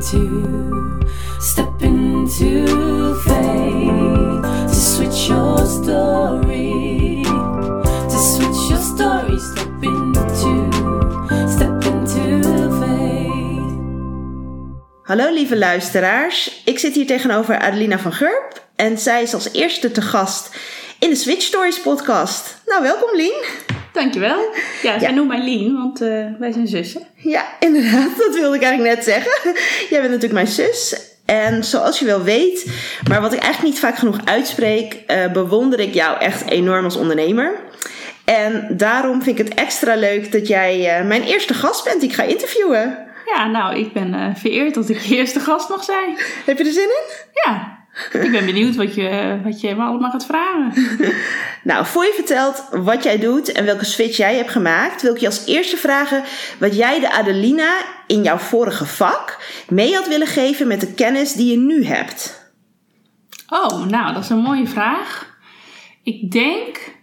into, step into faith to switch your story, to switch your story, step into, step. Hallo lieve luisteraars, ik zit hier tegenover Adelina van Gurp en zij is als eerste te gast in de Switch Stories podcast. Nou, welkom Lien. Dankjewel. Ja, zij Ja. noemt mij Lien, want eh, wij zijn zussen. Ja, inderdaad, dat wilde ik eigenlijk net zeggen. Jij bent natuurlijk mijn zus. En zoals je wel weet, maar wat ik eigenlijk niet vaak genoeg uitspreek, eh, bewonder ik jou echt enorm als ondernemer. En daarom vind ik het extra leuk dat jij eh, mijn eerste gast bent die ik ga interviewen. Ja, nou, ik ben vereerd dat ik je eerste gast mag zijn. Heb je er zin in? Ja, ik ben benieuwd wat je, wat je me allemaal gaat vragen. Nou, voor je vertelt wat jij doet en welke switch jij hebt gemaakt, wil ik je als eerste vragen wat jij de Adelina in jouw vorige vak mee had willen geven met de kennis die je nu hebt. Oh, nou, dat is een mooie vraag. Ik denk,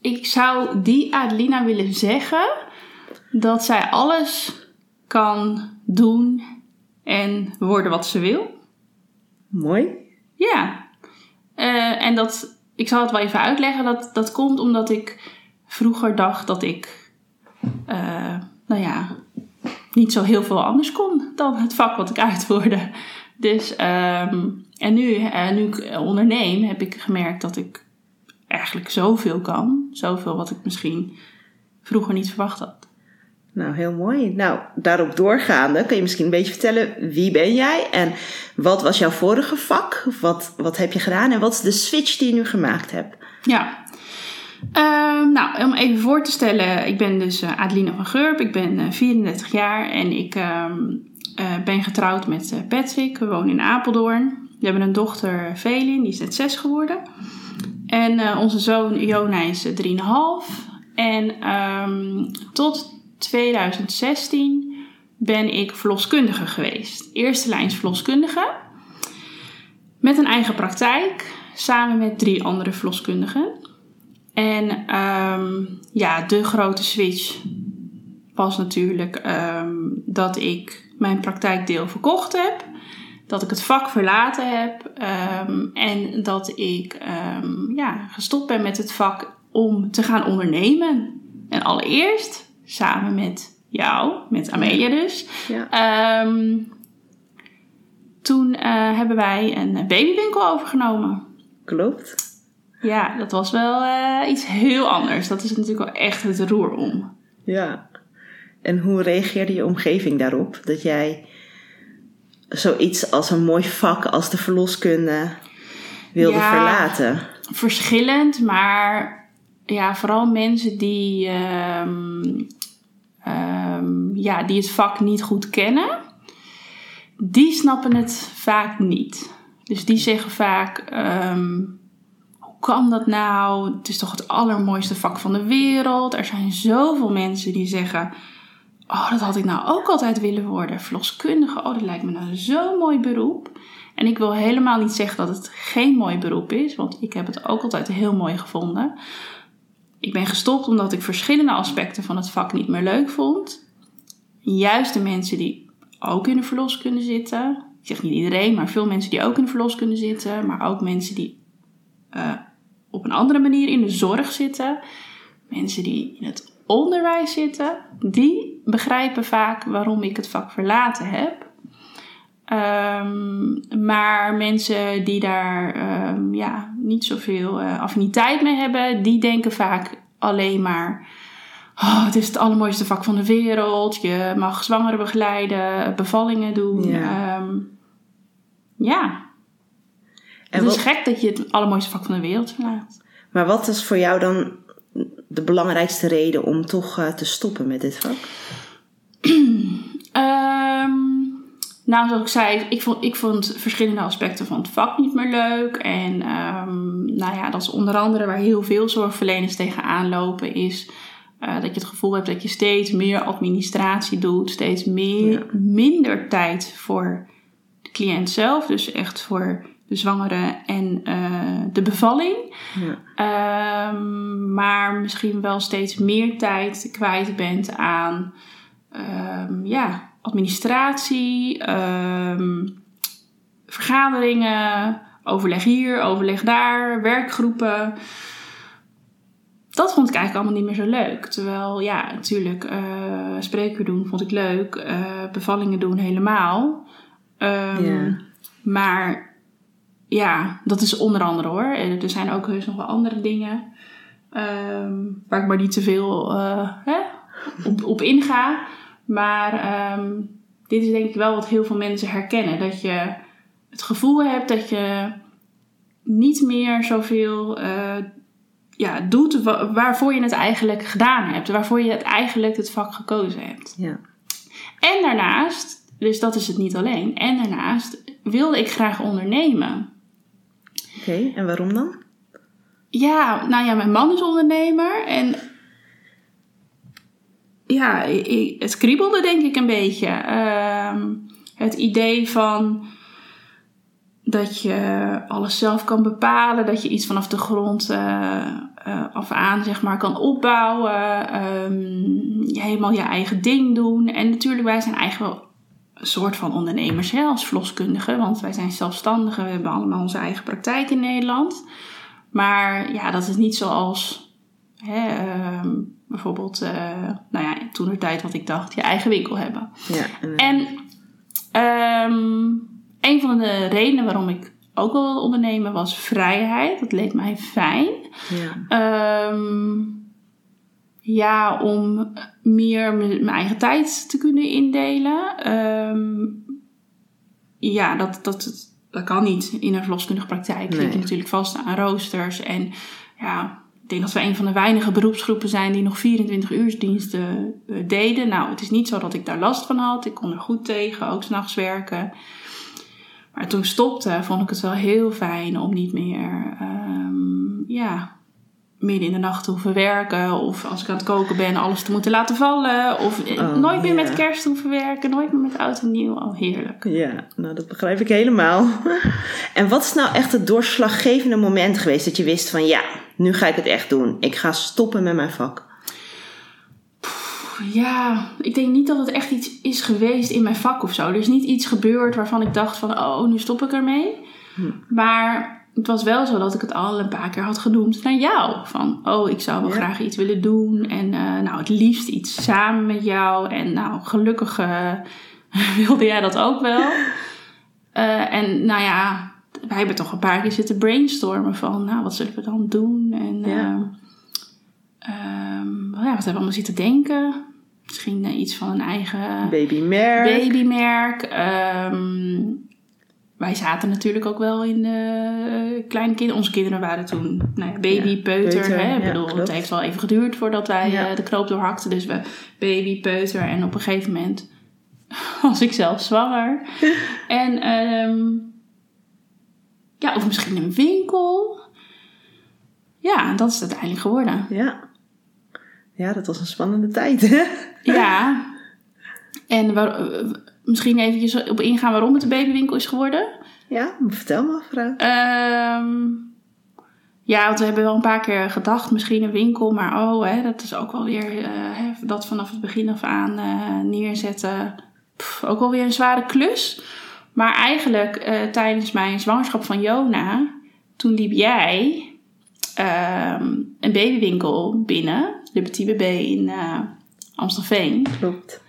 ik zou die Adelina willen zeggen dat zij alles kan doen en worden wat ze wil. Mooi. Ja. Eh, en dat, ik zal het wel even uitleggen. Dat, dat komt omdat ik vroeger dacht dat ik, eh, nou ja, niet zo heel veel anders kon dan het vak wat ik uitvoerde. Dus, ehm, en nu, eh, nu ik onderneem, heb ik gemerkt dat ik eigenlijk zoveel kan. Zoveel wat ik misschien vroeger niet verwacht had. Nou, heel mooi. Nou, daarop doorgaande kun je misschien een beetje vertellen wie ben jij en wat was jouw vorige vak? Wat, wat heb je gedaan en wat is de switch die je nu gemaakt hebt? Ja. Ehm, nou, om even voor te stellen, ik ben dus eh, Adelina van Geurp. Ik ben eh, 34 jaar en ik ehm, eh, ben getrouwd met eh, Patrick. We wonen in Apeldoorn. We hebben een dochter, Velin, die is net 6 geworden. En eh, onze zoon Jona is eh, 3,5. En ehm, tot 2016 ben ik verloskundige geweest. Eerste lijns. Met een eigen praktijk, samen met drie andere verloskundigen. En ehm, ja, de grote switch was natuurlijk ehm, dat ik mijn praktijkdeel verkocht heb. Dat ik het vak verlaten heb. ehm, en dat ik ja, gestopt ben met het vak om te gaan ondernemen. En allereerst samen met jou, met Amelia dus. Ja. Ehm, toen eh, hebben wij een babywinkel overgenomen. Klopt. Ja, dat was wel eh, iets heel anders. Dat is natuurlijk wel echt het roer om. Ja. En hoe reageerde je omgeving daarop? Dat jij zoiets als een mooi vak als de verloskunde wilde Ja. verlaten? Verschillend, maar ja, vooral mensen die, ehm, ehm, ja, die het vak niet goed kennen, die snappen het vaak niet. Dus die zeggen vaak, ehm, hoe kan dat nou? Het is toch het allermooiste vak van de wereld. Er zijn zoveel mensen die zeggen, oh, dat had ik nou ook altijd willen worden. Verloskundige, oh, dat lijkt me nou zo'n mooi beroep. En ik wil helemaal niet zeggen dat het geen mooi beroep is, want ik heb het ook altijd heel mooi gevonden. Ik ben gestopt omdat ik verschillende aspecten van het vak niet meer leuk vond. Juist de mensen die ook in de verloskunde zitten. Ik zeg niet iedereen, maar veel mensen die ook in de verloskunde zitten. Maar ook mensen die eh, op een andere manier in de zorg zitten. Mensen die in het onderwijs zitten. Die begrijpen vaak waarom ik het vak verlaten heb. Ehm, maar mensen die daar ehm, ja, niet zoveel eh, affiniteit mee hebben, die denken vaak alleen maar: oh, het is het allermooiste vak van de wereld. Je mag zwangeren begeleiden, bevallingen doen. Ja. Ja. ja. En het is gek dat je het allermooiste vak van de wereld verlaat. Maar wat is voor jou dan de belangrijkste reden om toch eh, te stoppen met dit vak? Nou, zoals ik zei, ik vond, ik vond verschillende aspecten van het vak niet meer leuk. En ehm, nou ja, dat is onder andere waar heel veel zorgverleners tegenaan lopen, is eh, dat je het gevoel hebt dat je steeds meer administratie doet, steeds meer, Ja. minder tijd voor de cliënt zelf, dus echt voor de zwangere en eh, de bevalling. Ja. Ehm, maar misschien wel steeds meer tijd kwijt bent aan ehm, ja, administratie, ehm, vergaderingen, overleg hier, overleg daar, werkgroepen. Dat vond ik eigenlijk allemaal niet meer zo leuk. Terwijl, ja, natuurlijk, eh spreken doen vond ik leuk. eh, bevallingen doen helemaal. Ja. Maar ja, dat is onder andere hoor. En Er zijn ook heus nog wel andere dingen. ehm, waar ik maar niet te veel eh, op, op inga. Maar ehm, dit is denk ik wel wat heel veel mensen herkennen. Dat je het gevoel hebt dat je niet meer zoveel eh, ja, doet wa- waarvoor je het eigenlijk gedaan hebt. Waarvoor je het eigenlijk het vak gekozen hebt. Ja. En daarnaast, dus dat is het niet alleen. En daarnaast wilde ik graag ondernemen. Oké, en waarom dan? Ja, nou ja, mijn man is ondernemer en ja, i- i- het kriebelde denk ik een beetje. Ehm, het idee van dat je alles zelf kan bepalen, dat je iets vanaf de grond eh, eh, af aan zeg maar kan opbouwen, ehm, helemaal je eigen ding doen. En natuurlijk, wij zijn eigenlijk wel een soort van ondernemers hè, als want wij zijn zelfstandigen, we hebben allemaal onze eigen praktijk in Nederland. Maar ja, dat is niet zoals hè, ehm, bijvoorbeeld, eh, nou ja, toen de tijd wat ik dacht, je eigen winkel hebben. Ja, en, En ehm, een van de redenen waarom ik ook wel wilde ondernemen was vrijheid. Dat leek mij fijn. ja. Ehm, ja, om meer mijn eigen tijd te kunnen indelen. Ehm, ja, dat, dat, dat kan niet in een verloskundige praktijk. Nee. Zit je natuurlijk vast aan roosters. En ja, ik denk dat we een van de weinige beroepsgroepen zijn die nog 24 uursdiensten eh, deden. Nou, het is niet zo dat ik daar last van had. Ik kon er goed tegen, ook s'nachts werken. Maar toen ik stopte, vond ik het wel heel fijn om niet meer ehm, ja, midden in de nacht te hoeven werken. Of als ik aan het koken ben, alles te moeten laten vallen. Of eh, Oh, nooit meer met kerst hoeven werken. Nooit meer met oud en nieuw. Oh, heerlijk. Ja, nou dat begrijp ik helemaal. En wat is nou echt het doorslaggevende moment geweest dat je wist van ja, nu ga ik het echt doen. Ik ga stoppen met mijn vak. Ja, ik denk niet dat het echt iets is geweest in mijn vak of zo. Er is niet iets gebeurd waarvan ik dacht van, oh, nu stop ik ermee. Maar het was wel zo dat ik het al een paar keer had genoemd naar jou. Van, oh, ik zou wel Ja. graag iets willen doen. En eh, nou, het liefst iets samen met jou. En nou, gelukkig eh, wilde jij dat ook wel. Eh, en nou ja, wij hebben toch een paar keer zitten brainstormen van, nou, wat zullen we dan doen? En Ja. ehm, ehm, ja, wat hebben we allemaal zitten denken? Misschien eh, iets van een eigen Baby Merk. babymerk. Ehm, wij zaten natuurlijk ook wel in de eh, kleine kinderen. Onze kinderen waren toen nou ja, baby, Ja, peuter. peuter, hè? Ik ja, bedoel, het heeft wel even geduurd voordat wij eh, de knoop doorhakten. Dus we baby, peuter en op een gegeven moment was ik zelf zwanger. en ehm, ja, of misschien een winkel. Ja, dat is het uiteindelijk geworden. Ja. Ja, dat was een spannende tijd. hè? Ja. En waar, eh, misschien eventjes op ingaan waarom het een babywinkel is geworden. Ja, vertel maar mevrouw. Ehm, ja, want we hebben wel een paar keer gedacht, misschien een winkel, maar oh, hè, dat is ook wel weer eh, hè, dat vanaf het begin af aan eh, neerzetten. Pff, ook wel weer een zware klus. Maar eigenlijk eh, tijdens mijn zwangerschap van Jona, toen liep jij ehm, een babywinkel binnen, de Petit Bébé in eh Amstelveen. Klopt.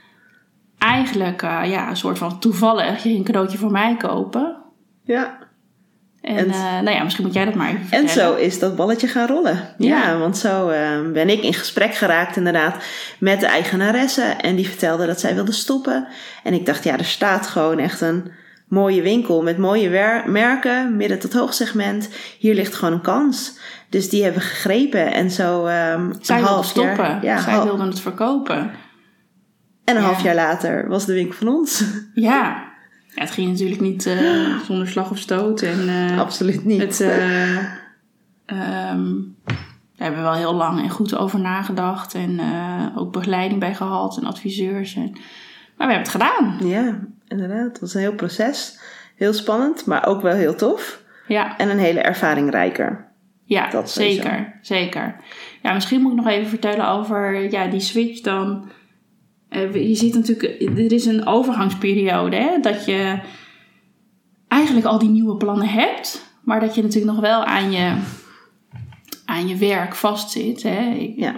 Eigenlijk eh, ja, een soort van toevallig, je ging een cadeautje voor mij kopen. Ja. En, En- nou ja, misschien moet jij dat maar even En zo is dat balletje gaan rollen. Ja, Ja. want zo ben ik in gesprek geraakt inderdaad met de eigenaresse. En die vertelde dat zij wilde stoppen. En ik dacht, ja, er staat gewoon echt een mooie winkel met mooie merken, midden tot hoogsegment. Hier ligt gewoon een kans. Dus die hebben gegrepen. En zo ehm Zij een wilde half stoppen. jaar... Ja, Zij hal- wilde het verkopen. en een Ja. half jaar later was de winkel van ons. Ja. ja het ging natuurlijk niet eh, zonder slag of stoot. En eh, Absoluut niet. het, eh, ehm, daar hebben we wel heel lang en goed over nagedacht. En ook begeleiding bij gehad en adviseurs. En, maar we hebben het gedaan. Ja, inderdaad. Het was een heel proces. Heel spannend, maar ook wel heel tof. Ja, En een hele ervaringrijker. ja Dat zeker. Zeker. Ja, misschien moet ik nog even vertellen over ja, die switch dan. eh, je ziet natuurlijk, er is een overgangsperiode, hè, dat je eigenlijk al die nieuwe plannen hebt, maar dat je natuurlijk nog wel aan je, aan je werk vastzit. Hè. Ik- Ja.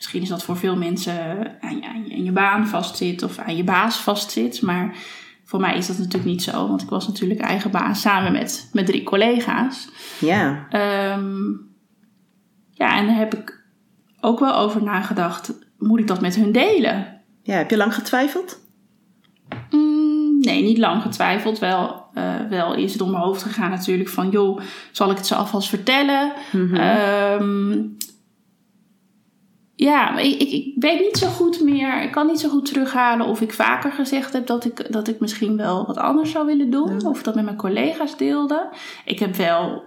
Misschien is dat voor veel mensen aan je, aan, je, aan je baan vastzit of aan je baas vastzit. Maar voor mij is dat natuurlijk niet zo. Want ik was natuurlijk eigen baas samen met, met drie collega's. Ja, Ehm, ja, en daar heb ik ook wel over nagedacht. Moet ik dat met hun delen? ja. Heb je lang getwijfeld? Mm, nee, niet lang getwijfeld. Wel, eh, wel is het door mijn hoofd gegaan natuurlijk van... joh, zal ik het ze alvast vertellen? Ehm, ja, maar ik, ik, ik weet niet zo goed meer. Ik kan niet zo goed terughalen of ik vaker gezegd heb dat ik, dat ik misschien wel wat anders zou willen doen. Of dat met mijn collega's deelde. Ik heb wel,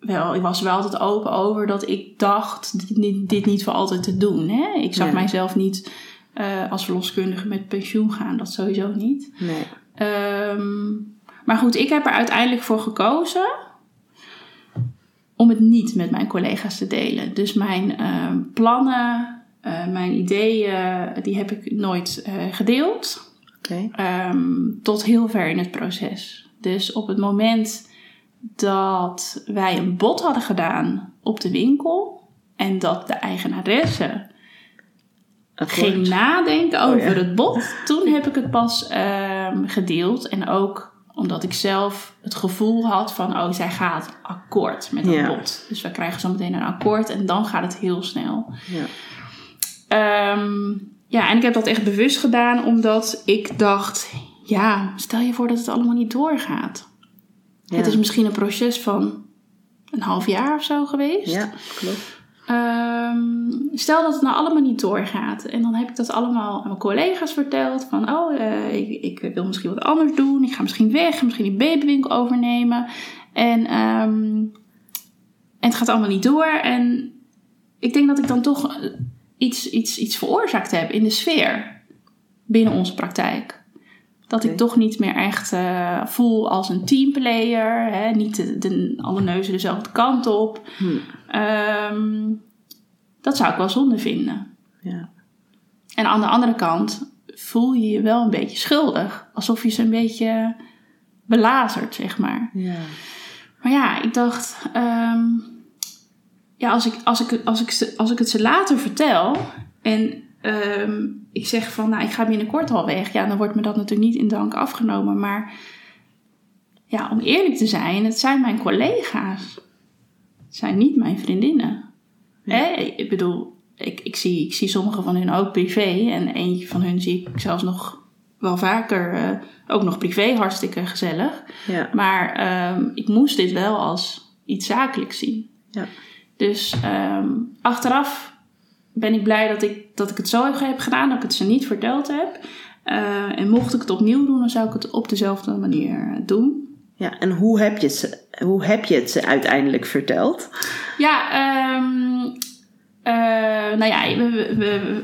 wel, ik was wel altijd open over dat ik dacht dit niet, dit niet voor altijd te doen. Hè? Ik zag mijzelf niet eh, als verloskundige met pensioen gaan. Dat sowieso niet. Nee. Ehm, maar goed, ik heb er uiteindelijk voor gekozen om het niet met mijn collega's te delen. Dus mijn ehm, plannen, eh, mijn ideeën, die heb ik nooit eh, gedeeld. Oké. Ehm, tot heel ver in het proces. Dus op het moment dat wij een bod hadden gedaan op de winkel en dat de eigenaresse ging nadenken Oh, over ja. het bod. Toen heb ik het pas ehm, gedeeld. En ook omdat ik zelf het gevoel had van... oh, zij gaat akkoord met Ja. bod. Dus we krijgen zo meteen een akkoord en dan gaat het heel snel. Ja. Ehm, ja, en ik heb dat echt bewust gedaan omdat ik dacht... ja, stel je voor dat het allemaal niet doorgaat. Ja. Het is misschien een proces van een half jaar of zo geweest. Ja, klopt. Ehm, stel dat het nou allemaal niet doorgaat. En dan heb ik dat allemaal aan mijn collega's verteld. Van, oh, eh, ik, ik wil misschien wat anders doen. Ik ga misschien weg. Misschien die babywinkel overnemen. En, ehm, en het gaat allemaal niet door. En ik denk dat ik dan toch iets, iets, iets veroorzaakt heb in de sfeer binnen onze praktijk. Dat ik toch niet meer echt eh, voel als een teamplayer. Hè? Niet de, de, alle neuzen dezelfde kant op. Hm. Ehm, dat zou ik wel zonde vinden. Ja. En aan de andere kant voel je je wel een beetje schuldig. Alsof je ze een beetje belazert, zeg maar. Ja. Maar ja, ik dacht... ehm, ja, als ik, als, ik, als, ik, als ik het ze later vertel... en ehm, ik zeg van, nou, ik ga binnenkort al weg... ja, dan wordt me dat natuurlijk niet in dank afgenomen. Maar ja, om eerlijk te zijn, het zijn mijn collega's. Zijn niet mijn vriendinnen. Hè? Ik bedoel, ik, ik, zie, ik zie sommige van hun ook privé. En eentje van hun zie ik zelfs nog wel vaker, eh, ook nog privé, hartstikke gezellig. Ja. Maar ehm, ik moest dit wel als iets zakelijks zien. Ja. Dus ehm, achteraf ben ik blij dat ik, dat ik het zo heb gedaan, dat ik het ze niet verteld heb. Eh, en mocht ik het opnieuw doen, dan zou ik het op dezelfde manier doen. Ja, en hoe heb je het, ze- hoe heb je het ze uiteindelijk verteld? Ja, ehm, eh, nou ja, we, we,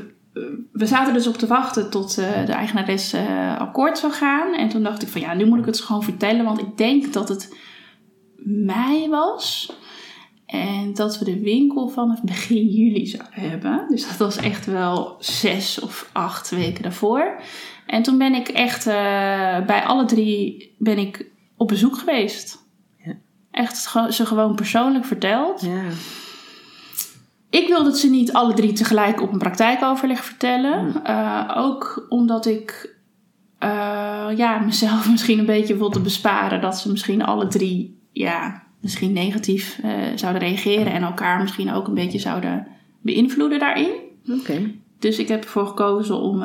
we, zaten dus op te wachten tot eh, de eigenares eh, akkoord zou gaan. En toen dacht ik van ja, nu moet ik het gewoon vertellen, want ik denk dat het mei was. En dat we de winkel vanaf begin juli zouden hebben. Dus dat was echt wel zes of acht weken daarvoor. En toen ben ik echt bij alle drie ben ik op bezoek geweest. Echt ze gewoon persoonlijk verteld. Ja. Ik wilde het ze niet alle drie tegelijk op een praktijkoverleg vertellen. Eh, ook omdat ik eh, ja, mezelf misschien een beetje wilde besparen dat ze misschien alle drie ja, misschien negatief eh, zouden reageren en elkaar misschien ook een beetje zouden beïnvloeden daarin. Oké. Dus ik heb ervoor gekozen om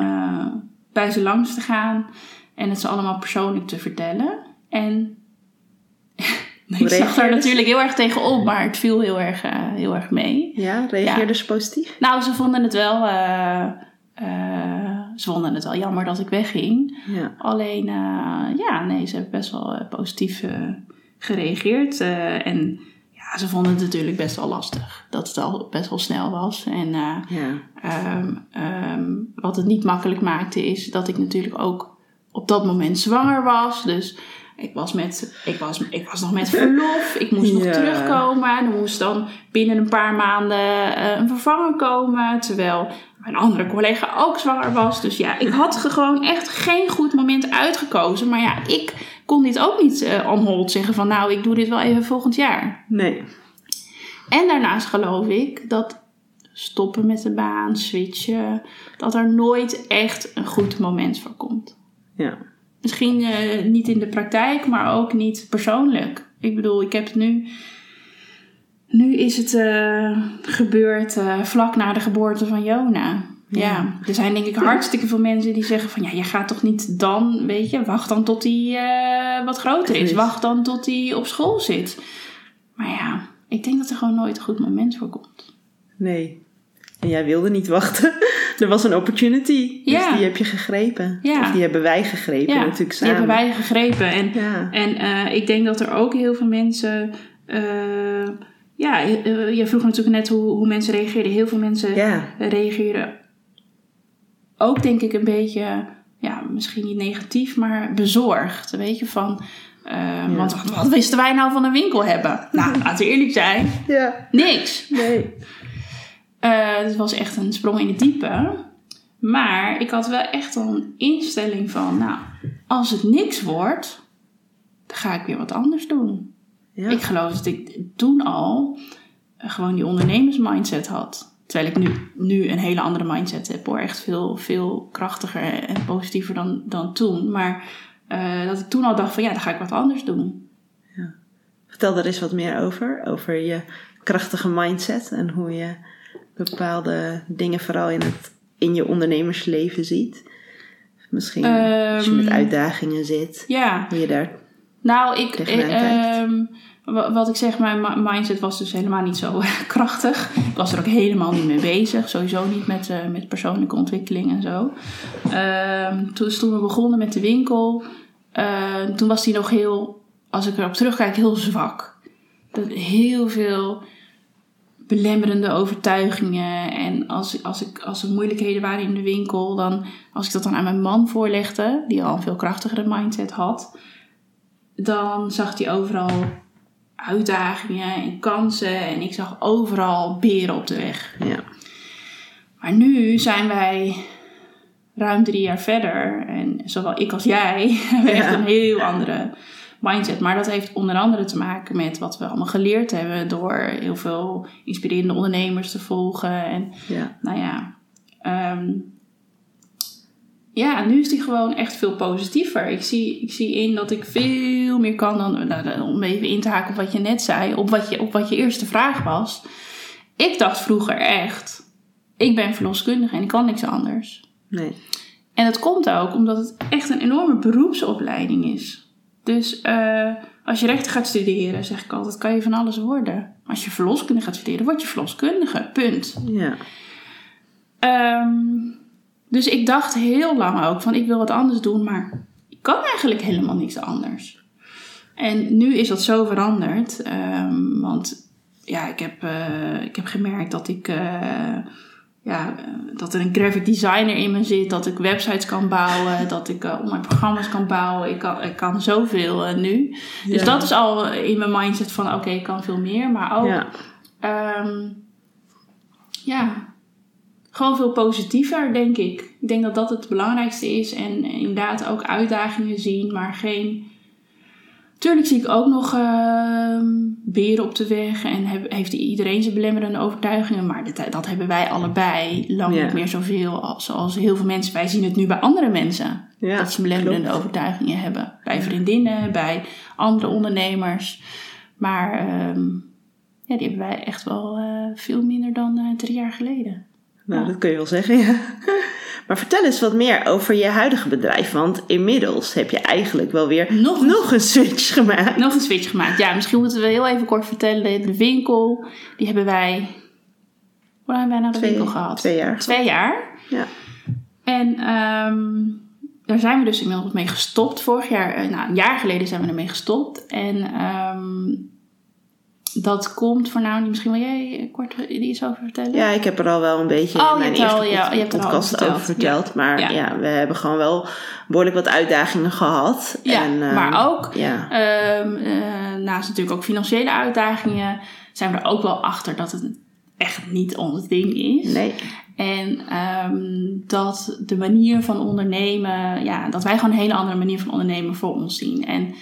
bij ze langs te gaan en het ze allemaal persoonlijk te vertellen. En ik zag daar natuurlijk heel erg tegen op, maar het viel heel erg, eh, heel erg mee. Ja, reageerde ze positief? Nou, ze vonden het wel. eh, eh, ze vonden het wel jammer dat ik wegging. Ja. Alleen, ja, nee, ze hebben best wel positief gereageerd. en ja, ze vonden het natuurlijk best wel lastig. Dat het al best wel snel was. En Ja. ehm, ehm, wat het niet makkelijk maakte, is dat ik natuurlijk ook op dat moment zwanger was. Dus ik was, met, ik was, ik was nog met verlof. Ik moest nog Ja. terugkomen. En er moest dan binnen een paar maanden eh, een vervanger komen. Terwijl mijn andere collega ook zwanger was. Dus ja, ik had ge- gewoon echt geen goed moment uitgekozen. Maar ja, ik kon dit ook niet on hold zeggen van nou, ik doe dit wel even volgend jaar. Nee. En daarnaast geloof ik dat stoppen met de baan, switchen, dat er nooit echt een goed moment voor komt. Ja. Misschien eh, niet in de praktijk, maar ook niet persoonlijk. Ik bedoel, ik heb het nu. Nu is het eh, gebeurd eh, vlak na de geboorte van Jona. Ja. er zijn denk ik hartstikke veel mensen die zeggen van ja, je gaat toch niet dan, weet je, wacht dan tot hij wat groter is. Wacht dan tot hij op school zit. Maar ja, ik denk dat er gewoon nooit een goed moment voor komt. Nee. En jij wilde niet wachten. Er was een opportunity. Dus die heb je gegrepen. Ja. Of die hebben wij gegrepen Ja, natuurlijk die samen. hebben wij gegrepen. En. En eh, ik denk dat er ook heel veel mensen. eh, ja, eh, je vroeg natuurlijk net hoe, hoe mensen reageerden. Heel veel mensen Ja. reageren ook, denk ik, een beetje. Ja, misschien niet negatief, maar bezorgd. Weet je van. Want wat, wat wisten wij nou van een winkel hebben? Nou, laten we eerlijk zijn. Ja. Niks. Nee. Eh, het was echt een sprong in het diepe. Maar ik had wel echt een instelling van, nou, als het niks wordt, dan ga ik weer wat anders doen. Ja. Ik geloof dat ik toen al gewoon die ondernemersmindset had. Terwijl ik nu, nu een hele andere mindset heb hoor. Echt veel, veel krachtiger en positiever dan, dan toen. Maar eh, dat ik toen al dacht van ja, dan ga ik wat anders doen. Vertel er eens wat meer over. Over je krachtige mindset. En hoe je bepaalde dingen vooral in, het, in je ondernemersleven ziet. Misschien als je met Ehm, uitdagingen zit. Ja, je daar... Nou, ik, eh, ehm, wa- wat ik zeg, mijn mi- mindset was dus helemaal niet zo krachtig. Ik was er ook helemaal niet mee bezig. Sowieso niet met, eh, met persoonlijke ontwikkeling en zo. Ehm, toen, dus toen we begonnen met de winkel, eh, toen was die nog heel, als ik erop terugkijk, heel zwak. Dat heel veel belemmerende overtuigingen. En als, als, ik, als er moeilijkheden waren in de winkel, dan, als ik dat dan aan mijn man voorlegde, die al een veel krachtigere mindset had, dan zag hij overal uitdagingen en kansen. En ik zag overal beren op de weg. Ja. Maar nu zijn wij ruim drie jaar verder. En zowel ik als jij hebben echt een heel andere mindset. Maar dat heeft onder andere te maken met wat we allemaal geleerd hebben. Door heel veel inspirerende ondernemers te volgen. En Ja. nou ja, ehm, ja, nu is die gewoon echt veel positiever. Ik zie, ik zie in dat ik veel meer kan dan, nou, om even in te haken op wat je net zei, op wat je, op wat je eerste vraag was. Ik dacht vroeger echt, ik ben verloskundige en ik kan niks anders. Nee. En dat komt ook omdat het echt een enorme beroepsopleiding is. Dus eh, als je rechten gaat studeren, zeg ik altijd, kan je van alles worden. Als je verloskundige gaat studeren, word je verloskundige. Punt. Ja. Ehm, dus ik dacht heel lang ook van ik wil wat anders doen, maar ik kan eigenlijk helemaal niks anders. En nu is dat zo veranderd. ehm, want ja, ik heb, eh, ik heb gemerkt dat ik eh, ja, eh, dat er een graphic designer in me zit, dat ik websites kan bouwen, dat ik eh, online programma's kan bouwen. Ik kan, ik kan zoveel eh, nu. Dus dat is al in mijn mindset van oké, ik kan veel meer. Maar ook Ja. Ehm, ja, gewoon veel positiever, denk ik. Ik denk dat dat het belangrijkste is. En inderdaad ook uitdagingen zien, maar geen... Tuurlijk zie ik ook nog ehm, beren op de weg en heb, heeft iedereen zijn belemmerende overtuigingen. Maar dat, dat hebben wij allebei lang Ja. niet meer zoveel als, zoals heel veel mensen. Wij zien het nu bij andere mensen. Ja, dat ze belemmerende klopt. overtuigingen hebben. Bij vriendinnen, bij andere ondernemers. Maar ehm, ja, die hebben wij echt wel eh, veel minder dan eh, drie jaar geleden. Nou, Ja. dat kun je wel zeggen, ja. Maar vertel eens wat meer over je huidige bedrijf. Want inmiddels heb je eigenlijk wel weer Nog een- nog een switch gemaakt. Nog een switch gemaakt. Ja, misschien moeten we heel even kort vertellen. De winkel, die hebben wij... Hoe lang hebben wij nou de Twee- winkel gehad? twee jaar. Twee jaar. Ja. En ehm, daar zijn we dus inmiddels mee gestopt. Vorig jaar, eh, nou een jaar geleden zijn we ermee gestopt. En ehm, dat komt voor nou, misschien wil jij kort iets over vertellen? Ja, ik heb er al wel een beetje Oh, in mijn eerste al- ja, pod- je hebt al podcast over over verteld. Maar Ja. ja. we hebben gewoon wel behoorlijk wat uitdagingen gehad. Ja, En, ehm, maar ook Ja, eh, naast natuurlijk ook financiële uitdagingen zijn we er ook wel achter dat het echt niet ons ding is. nee. En ehm, dat de manier van ondernemen, ja, dat wij gewoon een hele andere manier van ondernemen voor ons zien. En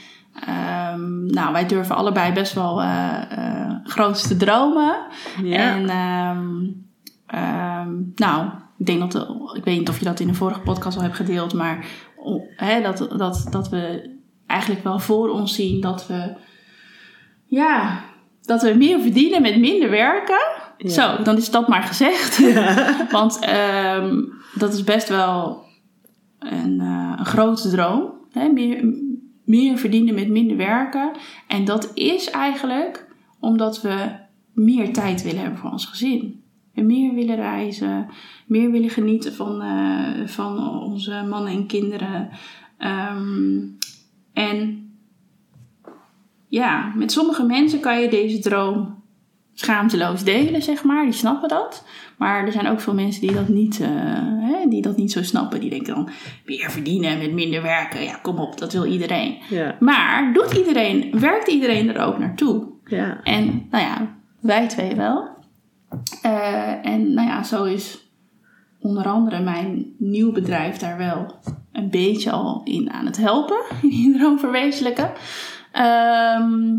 ehm, nou, wij durven allebei best wel uh, uh, groots te dromen. Ja. En ehm, ehm, nou, ik denk dat, de- ik weet niet of je dat in de vorige podcast al hebt gedeeld, maar hè, dat, dat, dat we eigenlijk wel voor ons zien dat we, ja, dat we meer verdienen met minder werken. Ja. Zo, dan is dat maar gezegd. Want dat is best wel een, eh, een grote droom. Hè? Meer, meer verdienen met minder werken. En dat is eigenlijk omdat we meer tijd willen hebben voor ons gezin. En meer willen reizen, meer willen genieten van, eh, van onze mannen en kinderen. Ehm, en ja, met sommige mensen kan je deze droom schaamteloos delen, zeg maar. Die snappen dat. Maar er zijn ook veel mensen die dat niet, eh, hè, die dat niet zo snappen. Die denken dan, meer verdienen met minder werken. Ja, kom op, dat wil iedereen. Ja. Maar doet iedereen, werkt iedereen er ook naartoe? Ja. En nou ja, wij twee wel. Eh, en nou ja, zo is onder andere mijn nieuw bedrijf daar wel een beetje al in aan het helpen. In verwezenlijken. Ehm,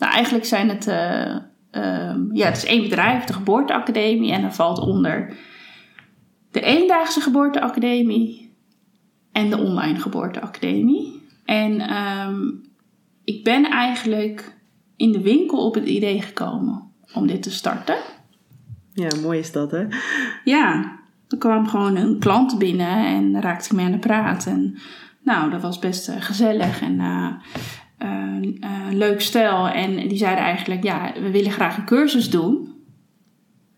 nou, eigenlijk zijn het... eh, ehm, ja, het is één bedrijf, de Geboorteacademie. En daar valt onder de eendaagse Geboorteacademie en de online Geboorteacademie. En ehm, ik ben eigenlijk in de winkel op het idee gekomen om dit te starten. Ja, mooi is dat, hè? Ja, er kwam gewoon een klant binnen en daar raakte ik mee aan de praat. En nou, dat was best eh, gezellig en eh, leuk stel. En die zeiden eigenlijk, ja, we willen graag een cursus doen.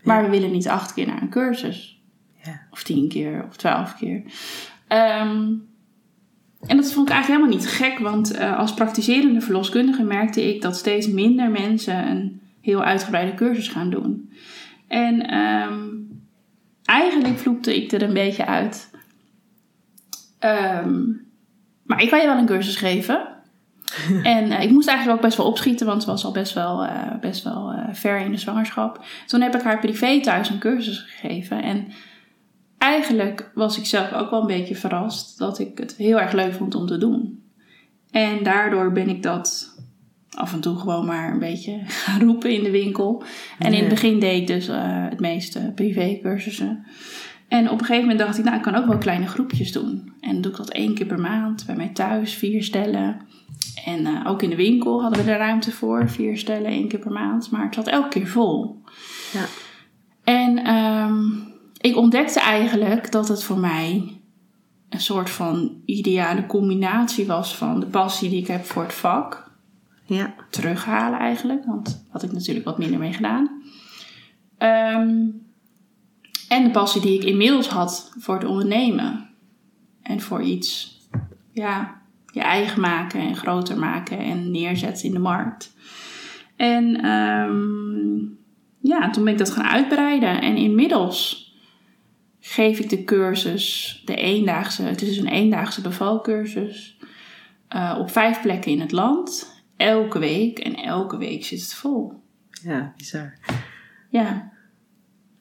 Maar we willen niet acht keer naar een cursus. Ja. Of tien keer of twaalf keer. Ehm, en dat vond ik eigenlijk helemaal niet gek, want eh, als praktiserende verloskundige merkte ik dat steeds minder mensen een heel uitgebreide cursus gaan doen. En ehm, eigenlijk vloekte ik er een beetje uit. Ehm, maar ik kan je wel een cursus geven. en eh, ik moest eigenlijk ook best wel opschieten, want ze was al best wel, eh, best wel eh, ver in de zwangerschap. Toen heb ik haar privé thuis een cursus gegeven. En eigenlijk was ik zelf ook wel een beetje verrast dat ik het heel erg leuk vond om te doen. En daardoor ben ik dat af en toe gewoon maar een beetje gaan roepen in de winkel. En in het begin deed ik dus het meeste privécursussen. En op een gegeven moment dacht ik, nou, ik kan ook wel kleine groepjes doen. En doe ik dat één keer per maand bij mij thuis, vier stellen. En eh, ook in de winkel hadden we er ruimte voor, vier stellen, één keer per maand. Maar het zat elke keer vol. Ja. En ehm, ik ontdekte eigenlijk dat het voor mij een soort van ideale combinatie was van de passie die ik heb voor het vak Ja. terughalen eigenlijk. Want daar had ik natuurlijk wat minder mee gedaan. Ehm, en de passie die ik inmiddels had voor het ondernemen. En voor iets, ja, je eigen maken en groter maken en neerzetten in de markt. En ehm, ja, toen ben ik dat gaan uitbreiden. En inmiddels geef ik de cursus, de eendaagse, het is dus een eendaagse bevalcursus, eh, op vijf plekken in het land. Elke week en elke week zit het vol. Ja, bizar. Ja,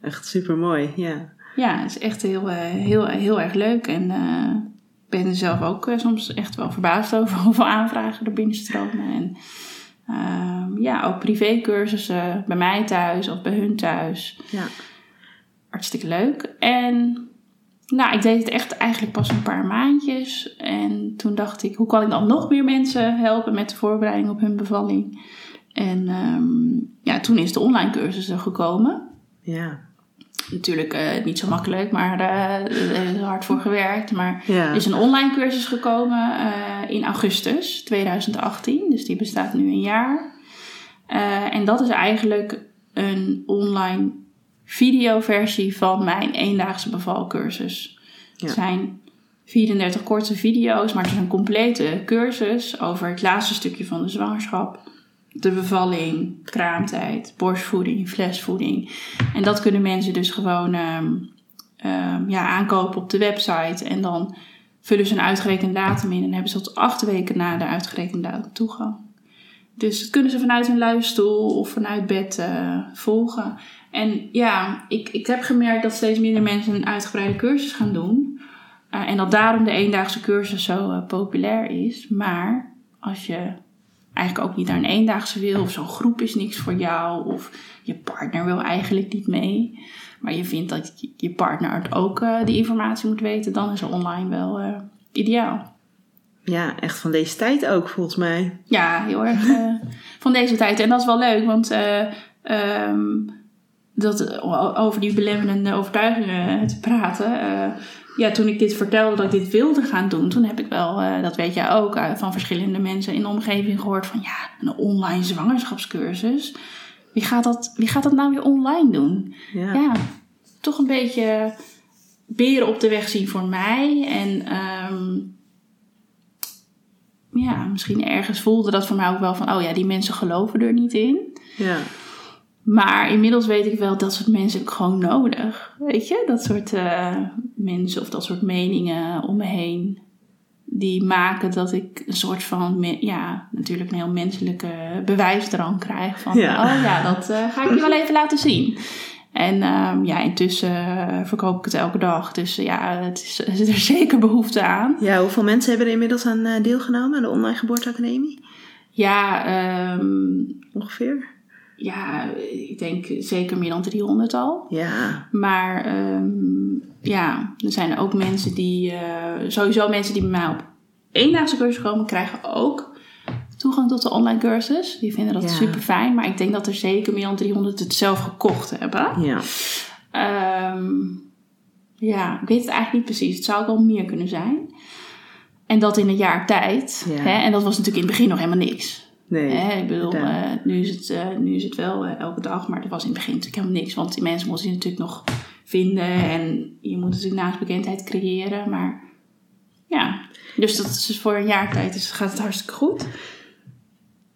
Echt super mooi. Ja. ja het is echt heel, eh, heel, heel erg leuk. En eh, ben er zelf ook eh, soms echt wel verbaasd over hoeveel aanvragen er binnenstromen. En ehm, ja, ook privécursussen bij mij thuis of bij hun thuis. Ja. Hartstikke leuk. En nou, ik deed het echt eigenlijk pas een paar maandjes. En toen dacht ik, hoe kan ik dan nog meer mensen helpen met de voorbereiding op hun bevalling? En ehm, ja, toen is de online cursus er gekomen. Ja. Natuurlijk eh, niet zo makkelijk, maar eh, er is hard voor gewerkt. Maar Ja. er is een online cursus gekomen eh, in augustus 2018. Dus die bestaat nu een jaar. Eh, en dat is eigenlijk een online videoversie van mijn eendaagse bevalcursus. Ja. Het zijn 34 korte video's, maar het is een complete cursus over het laatste stukje van de zwangerschap. De bevalling, kraamtijd, borstvoeding, flesvoeding. En dat kunnen mensen dus gewoon ehm, ehm, ja, aankopen op de website. En dan vullen ze een uitgerekend datum in en hebben ze tot acht weken na de uitgerekende datum toegang. Dus dat kunnen ze vanuit hun luistoel of vanuit bed eh, volgen. En ja, ik, ik heb gemerkt dat steeds minder mensen een uitgebreide cursus gaan doen. Eh, en dat daarom de eendaagse cursus zo eh, populair is. Maar als je eigenlijk ook niet naar een eendaagse wil, of zo'n groep is niks voor jou, of je partner wil eigenlijk niet mee, maar je vindt dat je- partner ook eh, die informatie moet weten, dan is online wel eh, ideaal. Ja, echt van deze tijd ook volgens mij. Ja, heel erg eh, van deze tijd. En dat is wel leuk, want eh, ehm, dat, over die belemmerende overtuigingen te praten. eh, ja, toen ik dit vertelde dat ik dit wilde gaan doen, toen heb ik wel, eh, dat weet jij ook, eh, van verschillende mensen in de omgeving gehoord van ja, een online zwangerschapscursus. Wie gaat dat, wie gaat dat nou weer online doen? Ja. ja, toch een beetje beren op de weg zien voor mij. En ehm, ja, misschien ergens voelde dat voor mij ook wel van, oh ja, die mensen geloven er niet in. ja. Maar inmiddels weet ik wel, dat soort mensen heb ik gewoon nodig. Weet je, dat soort eh, mensen of dat soort meningen om me heen. Die maken dat ik een soort van, ja, natuurlijk een heel menselijke bewijsdrang krijg. Van, Ja. oh ja, dat eh, ga ik je wel even laten zien. En ehm, ja, intussen eh, verkoop ik het elke dag. Dus ja, het is, er is er zeker behoefte aan. Ja, hoeveel mensen hebben er inmiddels aan deelgenomen aan de Online Geboorteacademie? Ja, ehm, Ongeveer? Ja, ik denk zeker meer dan 300 al. Ja. Maar ehm, ja, er zijn ook mensen die, eh, sowieso mensen die bij mij op eendaagse cursus komen, krijgen ook toegang tot de online cursus. Die vinden dat Ja. super fijn. Maar ik denk dat er zeker meer dan 300 het zelf gekocht hebben. Ja. Ehm, ja, ik weet het eigenlijk niet precies. Het zou ook wel meer kunnen zijn. En dat in een jaar tijd. Ja. Hè? En dat was natuurlijk in het begin nog helemaal niks. Nee. Hè, ik bedoel, eh, nu, is het, eh, nu is het wel eh, elke dag, maar dat was in het begin natuurlijk helemaal niks. Want die mensen moeten je natuurlijk nog vinden en je moet natuurlijk naamsbekendheid creëren. Maar ja, dus dat is dus voor een jaar tijd dus gaat het hartstikke goed.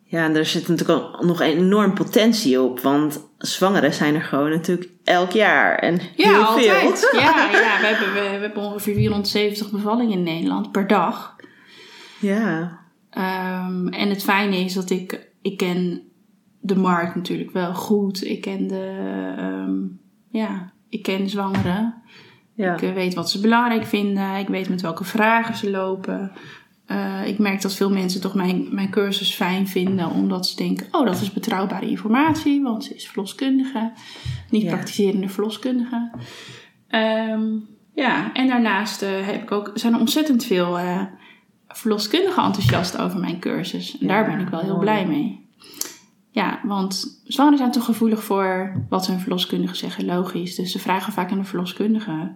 Ja, en er zit natuurlijk ook nog enorm potentie op. Want zwangeren zijn er gewoon natuurlijk elk jaar. En Ja, heel altijd. veel. Ja, ja we, hebben, we, we hebben ongeveer 470 bevallingen in Nederland per dag. Ja. Ehm, en het fijne is dat ik, ik ken de markt natuurlijk wel goed. Ik ken de, ehm, ja, ik ken zwangeren. Ja. Ik eh, weet wat ze belangrijk vinden. Ik weet met welke vragen ze lopen. Eh, ik merk dat veel mensen toch mijn, mijn cursus fijn vinden. Omdat ze denken, oh dat is betrouwbare informatie. Want ze is verloskundige. Niet Ja. praktiserende verloskundige. Ehm, ja, en daarnaast eh, heb ik ook, zijn er ontzettend veel verloskundigen enthousiast over mijn cursus. En daar ben ik wel heel blij mee. Ja, want zwangeren zijn toch gevoelig voor wat hun verloskundigen zeggen, logisch. Dus ze vragen vaak aan de verloskundige: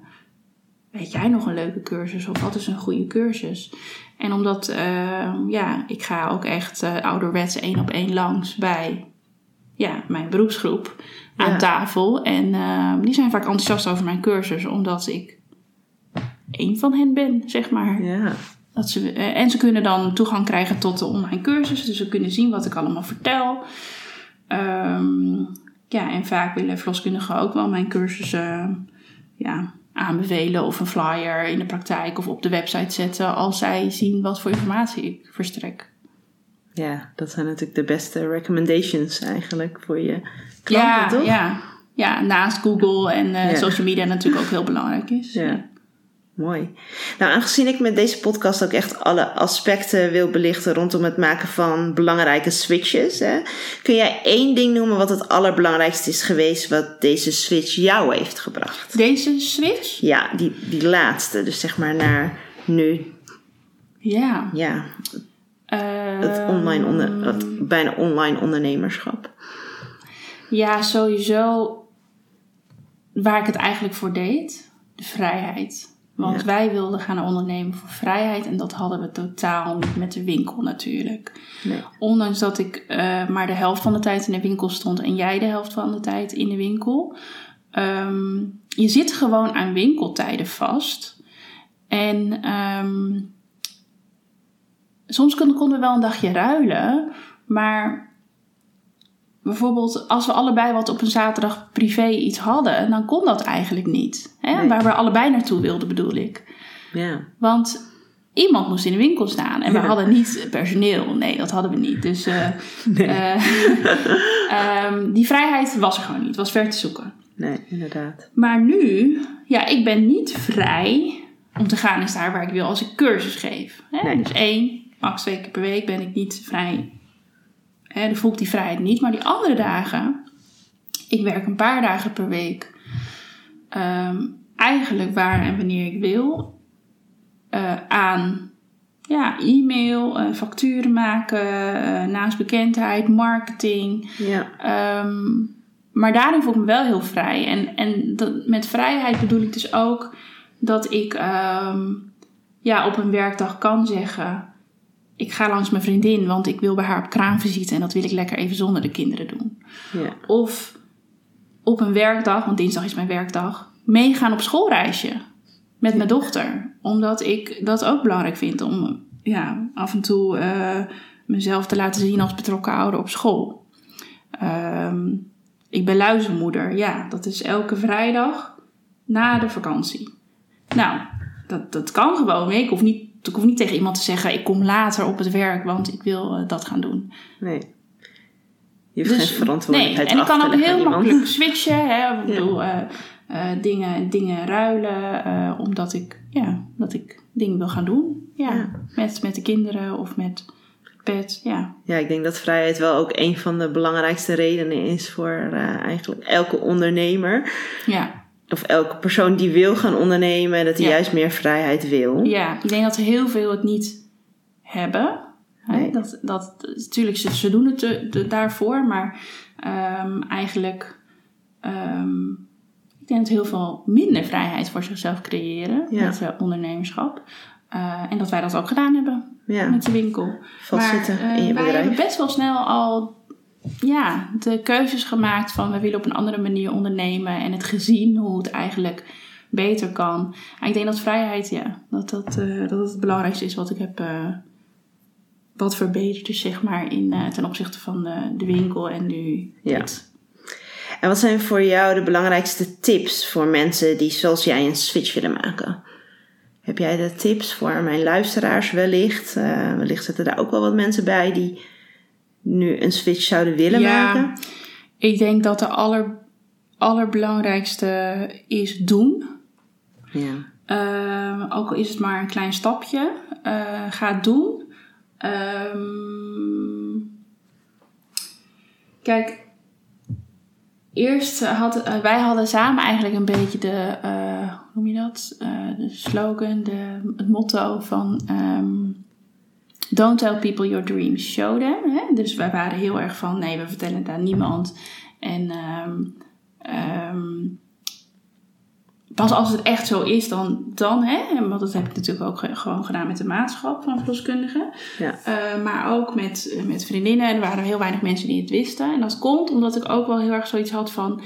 Weet jij nog een leuke cursus of wat is een goede cursus? En omdat, eh, ja, ik ga ook echt eh ouderwets één op één langs bij ja, mijn beroepsgroep aan Ja. tafel. En eh, die zijn vaak enthousiast over mijn cursus, omdat ik één van hen ben, zeg maar. Ja. Dat ze, eh, en ze kunnen dan toegang krijgen tot de online cursus. Dus ze kunnen zien wat ik allemaal vertel. Ehm, ja, en vaak willen verloskundigen ook wel mijn cursus eh, ja, aanbevelen. Of een flyer in de praktijk of op de website zetten. Als zij zien wat voor informatie ik verstrek. Ja, dat zijn natuurlijk de beste recommendations eigenlijk voor je klanten, ja, toch? ja, ja, naast Google en eh, Ja. social media natuurlijk ook heel belangrijk is. Ja. Mooi. Nou, aangezien ik met deze podcast ook echt alle aspecten wil belichten rondom het maken van belangrijke switches, hè, kun jij één ding noemen wat het allerbelangrijkste is geweest wat deze switch jou heeft gebracht? Deze switch? Ja, die, die laatste, dus zeg maar naar nu, Ja. ja, Ehm, het, online onder, het bijna online ondernemerschap. Ja, sowieso waar ik het eigenlijk voor deed. De vrijheid. Want Ja. wij wilden gaan ondernemen voor vrijheid. En dat hadden we totaal niet met de winkel natuurlijk. Nee. Ondanks dat ik eh, maar de helft van de tijd in de winkel stond. En jij de helft van de tijd in de winkel. Ehm, je zit gewoon aan winkeltijden vast. En ehm, soms konden we wel een dagje ruilen. Maar bijvoorbeeld als we allebei wat op een zaterdag privé iets hadden, dan kon dat eigenlijk niet. Hè? Nee. Waar we allebei naartoe wilden bedoel ik. Ja, Want iemand moest in de winkel staan. En we Ja. hadden niet personeel. Nee, dat hadden we niet. Dus eh, eh, ehm, die vrijheid was er gewoon niet. Het was ver te zoeken. Nee, inderdaad. Maar nu, ja, ik ben niet vrij om te gaan eens daar waar ik wil als ik cursus geef. Hè? Nee. Dus één, max twee keer per week ben ik niet vrij. Hè, dan voel ik die vrijheid niet. Maar die andere dagen, ik werk een paar dagen per week. ehm, eigenlijk waar en wanneer ik wil. eh, aan ja, e-mail, eh, facturen maken, eh, naastbekendheid, marketing. Ja, Ehm, maar daarin voel ik me wel heel vrij. En, en dat, met vrijheid bedoel ik dus ook dat ik ehm, ja, op een werkdag kan zeggen: Ik ga langs mijn vriendin, want ik wil bij haar op kraamvisite en dat wil ik lekker even zonder de kinderen doen. ja, Of op een werkdag, want dinsdag is mijn werkdag, meegaan op schoolreisje met mijn dochter. Omdat ik dat ook belangrijk vind om ja, af en toe eh, mezelf te laten zien als betrokken ouder op school. Ehm, ik ben luizenmoeder, ja, dat is elke vrijdag na de vakantie. Nou, dat, dat kan gewoon. Ik hoef, niet, ik hoef niet tegen iemand te zeggen: ik kom later op het werk, want ik wil eh, dat gaan doen. nee. Je hoeft geen nee, verantwoordelijkheid en ik kan ook heel makkelijk switchen. Hè? Ik bedoel, eh, eh, dingen, dingen ruilen, omdat ik, ja, dat ik dingen wil gaan doen. Ja, Ja. Met, met de kinderen of met pet. Ja, Ja, ik denk dat vrijheid wel ook een van de belangrijkste redenen is voor eigenlijk elke ondernemer. ja, Of elke persoon die wil gaan ondernemen, dat hij Ja. juist meer vrijheid wil. ja. Ik denk dat er heel veel het niet hebben. Nee. Dat, dat, natuurlijk, ze, ze doen het daarvoor, maar ehm, eigenlijk... ehm, ik denk dat heel veel minder vrijheid voor zichzelf creëren Ja. met eh, ondernemerschap. Eh, en dat wij dat ook gedaan hebben. Ja, met de winkel. vastzitten maar, eh, in je wij bedrijf. hebben best wel snel al ja, de keuzes gemaakt van we willen op een andere manier ondernemen en het gezien hoe het eigenlijk beter kan. En ik denk dat vrijheid, ja, dat dat, eh, dat het belangrijkste is wat ik heb eh, wat verbeterd is, zeg maar, in, eh, ten opzichte van de, de winkel en nu Ja. dit. En wat zijn voor jou de belangrijkste tips voor mensen die zoals jij een switch willen maken? Heb jij de tips voor mijn luisteraars wellicht? Wellicht zitten daar ook wel wat mensen bij die nu een switch zouden willen Ja, maken. ik denk dat de aller, allerbelangrijkste is doen. Ja. Ehm, ook al is het maar een klein stapje, eh, ga doen. Ehm, kijk, eerst had, eh, wij hadden samen eigenlijk een beetje de, eh, hoe noem je dat? De slogan, de, het motto van ehm, Don't tell people your dreams, show them. Hè? Dus wij waren heel erg van, nee, we vertellen het aan niemand. En ehm, ehm, pas als het echt zo is, dan, dan hè, want dat heb ik natuurlijk ook ge- gewoon gedaan met de maatschap van verloskundigen. Ja. Eh, maar ook met, met vriendinnen. Er waren heel weinig mensen die het wisten. En dat komt omdat ik ook wel heel erg zoiets had van...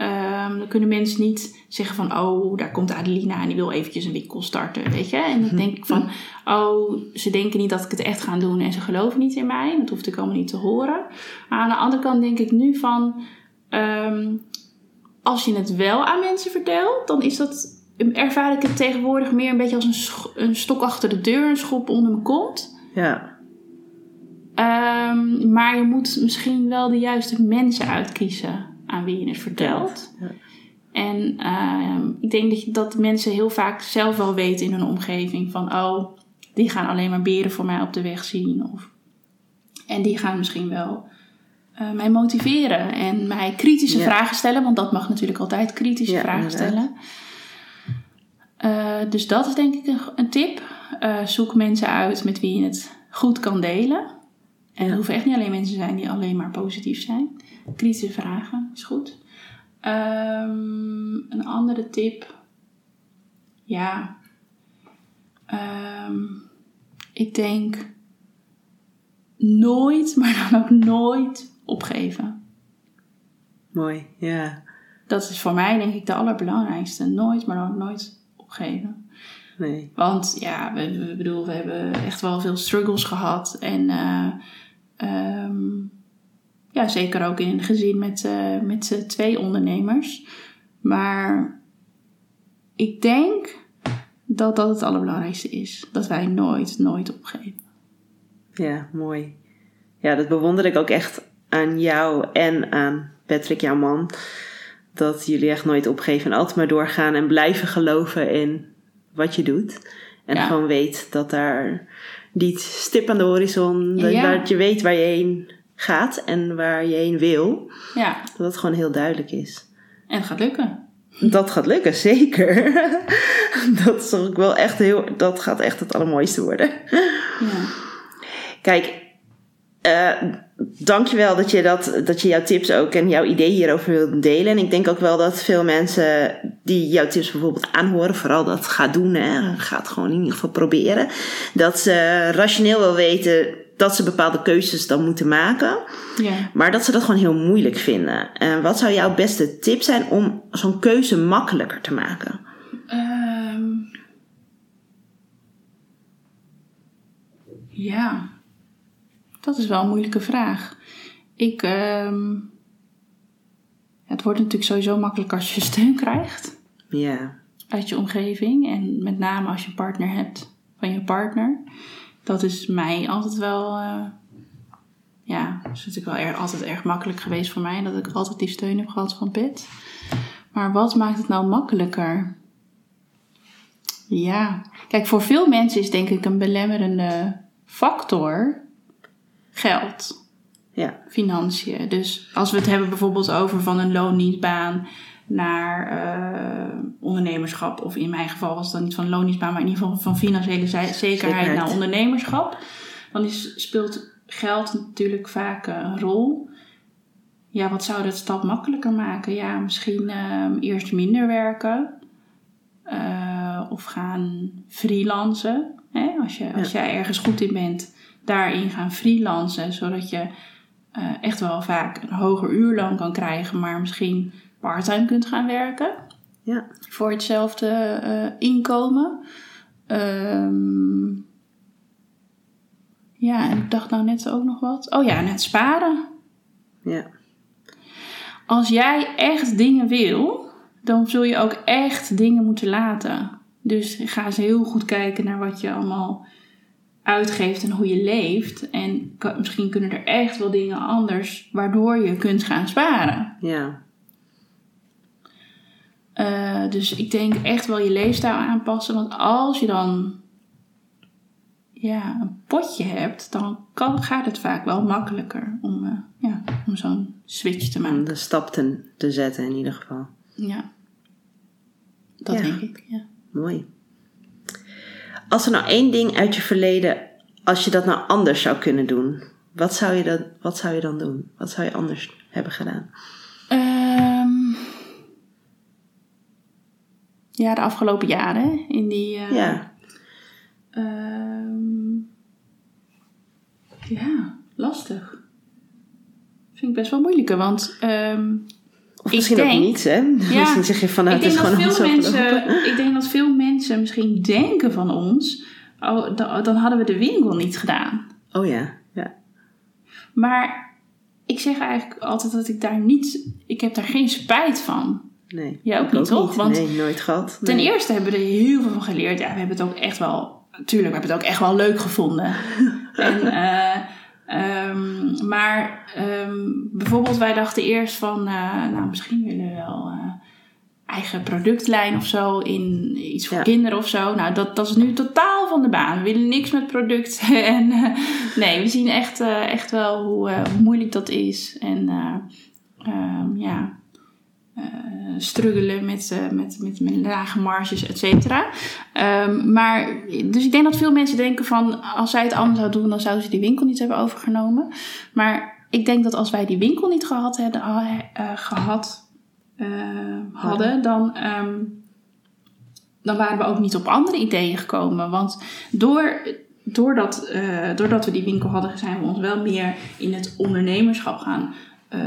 ehm, dan kunnen mensen niet zeggen van... Oh, daar komt Adelina en die wil eventjes een winkel starten, weet je. En dan denk ik van... Oh, ze denken niet dat ik het echt ga doen en ze geloven niet in mij. Dat hoefde ik allemaal niet te horen. Maar aan de andere kant denk ik nu van... ehm, als je het wel aan mensen vertelt, dan is dat... Ervaar ik het tegenwoordig meer een beetje als een, een stok achter de deur, een schop onder mijn kont. Ja. Ehm, maar je moet misschien wel de juiste mensen uitkiezen aan wie je het vertelt. Ja. En ehm, ik denk dat, mensen heel vaak zelf wel weten in hun omgeving van... oh, die gaan alleen maar beren voor mij op de weg zien. Of, en die gaan misschien wel eh, mij motiveren en mij kritische Ja. vragen stellen. Want dat mag natuurlijk altijd kritische Ja, vragen inderdaad. stellen. Eh, dus dat is denk ik een, een tip. Eh, zoek mensen uit met wie je het goed kan delen. En het hoeven echt niet alleen mensen te zijn die alleen maar positief zijn. Kritische vragen is goed. Ehm, een andere tip. Ja. Ehm, ik denk nooit, maar dan ook nooit opgeven. Mooi. Ja. Dat is voor mij denk ik de allerbelangrijkste. Nooit, maar dan ook nooit opgeven. Nee. Want ja, we, we, bedoel, we hebben echt wel veel struggles gehad. En eh, ehm, ja, zeker ook in een gezin met, eh, met z'n twee ondernemers. Maar ik denk dat dat het allerbelangrijkste is. Dat wij nooit, nooit opgeven. Ja, mooi. Ja, dat bewonder ik ook echt aan jou en aan Patrick, jouw man. Dat jullie echt nooit opgeven en altijd maar doorgaan en blijven geloven in wat je doet. En Ja. gewoon weet dat daar die stip aan de horizon, dat, Ja. dat je weet waar je heen gaat en waar je heen wil. Ja, Dat het gewoon heel duidelijk is. en het gaat lukken. Dat gaat lukken, zeker. dat is ook wel echt heel, dat gaat echt het allermooiste worden. Ja. Kijk, eh dankjewel dat je, dat, dat je jouw tips ook en jouw idee hierover wilt delen. En ik denk ook wel dat veel mensen die jouw tips bijvoorbeeld aanhoren, vooral dat gaat doen, hè, gaat gewoon in ieder geval proberen. Dat ze rationeel wel weten dat ze bepaalde keuzes dan moeten maken. ja. Maar dat ze dat gewoon heel moeilijk vinden. En wat zou jouw beste tip zijn om zo'n keuze makkelijker te maken? Ehm, ja, dat is wel een moeilijke vraag. Ik, ehm, het wordt natuurlijk sowieso makkelijk als je steun krijgt Ja, uit je omgeving. En met name als je een partner hebt van je partner. Dat is mij altijd wel, eh, ja, dat is natuurlijk wel erg, altijd erg makkelijk geweest voor mij. Dat ik altijd die steun heb gehad van Pet. Maar wat maakt het nou makkelijker? Ja, kijk, voor veel mensen is denk ik een belemmerende factor geld, ja, financiën. Dus als we het hebben bijvoorbeeld over van een loondienstbaan naar eh, ondernemerschap, of in mijn geval was het dan niet van loondienstbaan, maar in ieder geval van financiële ze- zekerheid, Zekerheid. naar ondernemerschap, dan is, speelt geld natuurlijk vaak een rol. Ja, wat zou dat stap makkelijker maken? Ja, misschien ehm, eerst minder werken. eh, of gaan freelancen. Hè? Als, je, als jij ergens goed in bent, daarin gaan freelancen. Zodat je eh, echt wel vaak een hoger uurloon kan krijgen, maar misschien parttime kunt gaan werken. ja. Voor hetzelfde eh, inkomen. Ehm, ja, en ik dacht nou net ook nog wat. Oh ja, net sparen. ja. Als jij echt dingen wil, dan zul je ook echt dingen moeten laten. Dus ga eens heel goed kijken naar wat je allemaal uitgeeft en hoe je leeft. En misschien kunnen er echt wel dingen anders waardoor je kunt gaan sparen. ja. Eh, dus ik denk echt wel je leefstijl aanpassen. Want als je dan ja, een potje hebt, dan kan, gaat het vaak wel makkelijker om, eh, ja, om zo'n switch te Om maken. de stap te, te zetten in ieder geval. Ja. Dat Ja. denk ik, ja. Mooi. Als er nou één ding uit je verleden, als je dat nou anders zou kunnen doen, wat zou je dan, wat zou je dan doen? Wat zou je anders hebben gedaan? Ja, de afgelopen jaren in die. eh, Ja, ehm, ja, lastig. Vind ik best wel moeilijker, want ehm, of misschien denk- ook niet, hè? misschien zeg je van nou, het is dat gewoon veel allemaal zo mensen, ik denk dat veel mensen misschien denken van ons, oh, da- dan hadden we de winkel niet gedaan. Oh ja, ja. Maar ik zeg eigenlijk altijd dat ik daar niet, ik heb daar geen spijt van. Nee. Jij ook niet, toch? Want nee, nooit gehad. Ten eerste hebben we er heel veel van geleerd. Ja, we hebben het ook echt wel... Tuurlijk, we hebben het ook echt wel leuk gevonden. en, eh, ehm, maar ehm, bijvoorbeeld wij dachten eerst van... eh, nou, misschien willen we wel eh, eigen productlijn of zo. In iets voor Ja. kinderen of zo. Nou, dat, dat is nu totaal van de baan. We willen niks met producten. en, nee, we zien echt, echt wel hoe, hoe moeilijk dat is. En eh, ehm, ja struggelen met, eh, met, met, met lage marges, et cetera. Ehm, maar, dus ik denk dat veel mensen denken van... als zij het anders zouden doen, dan zouden ze die winkel niet hebben overgenomen. Maar ik denk dat als wij die winkel niet gehad, hadden, eh, gehad eh, hadden... dan, ehm, dan waren we ook niet op andere ideeën gekomen. Want door... Doordat, eh, doordat we die winkel hadden, zijn we ons wel meer in het ondernemerschap gaan eh,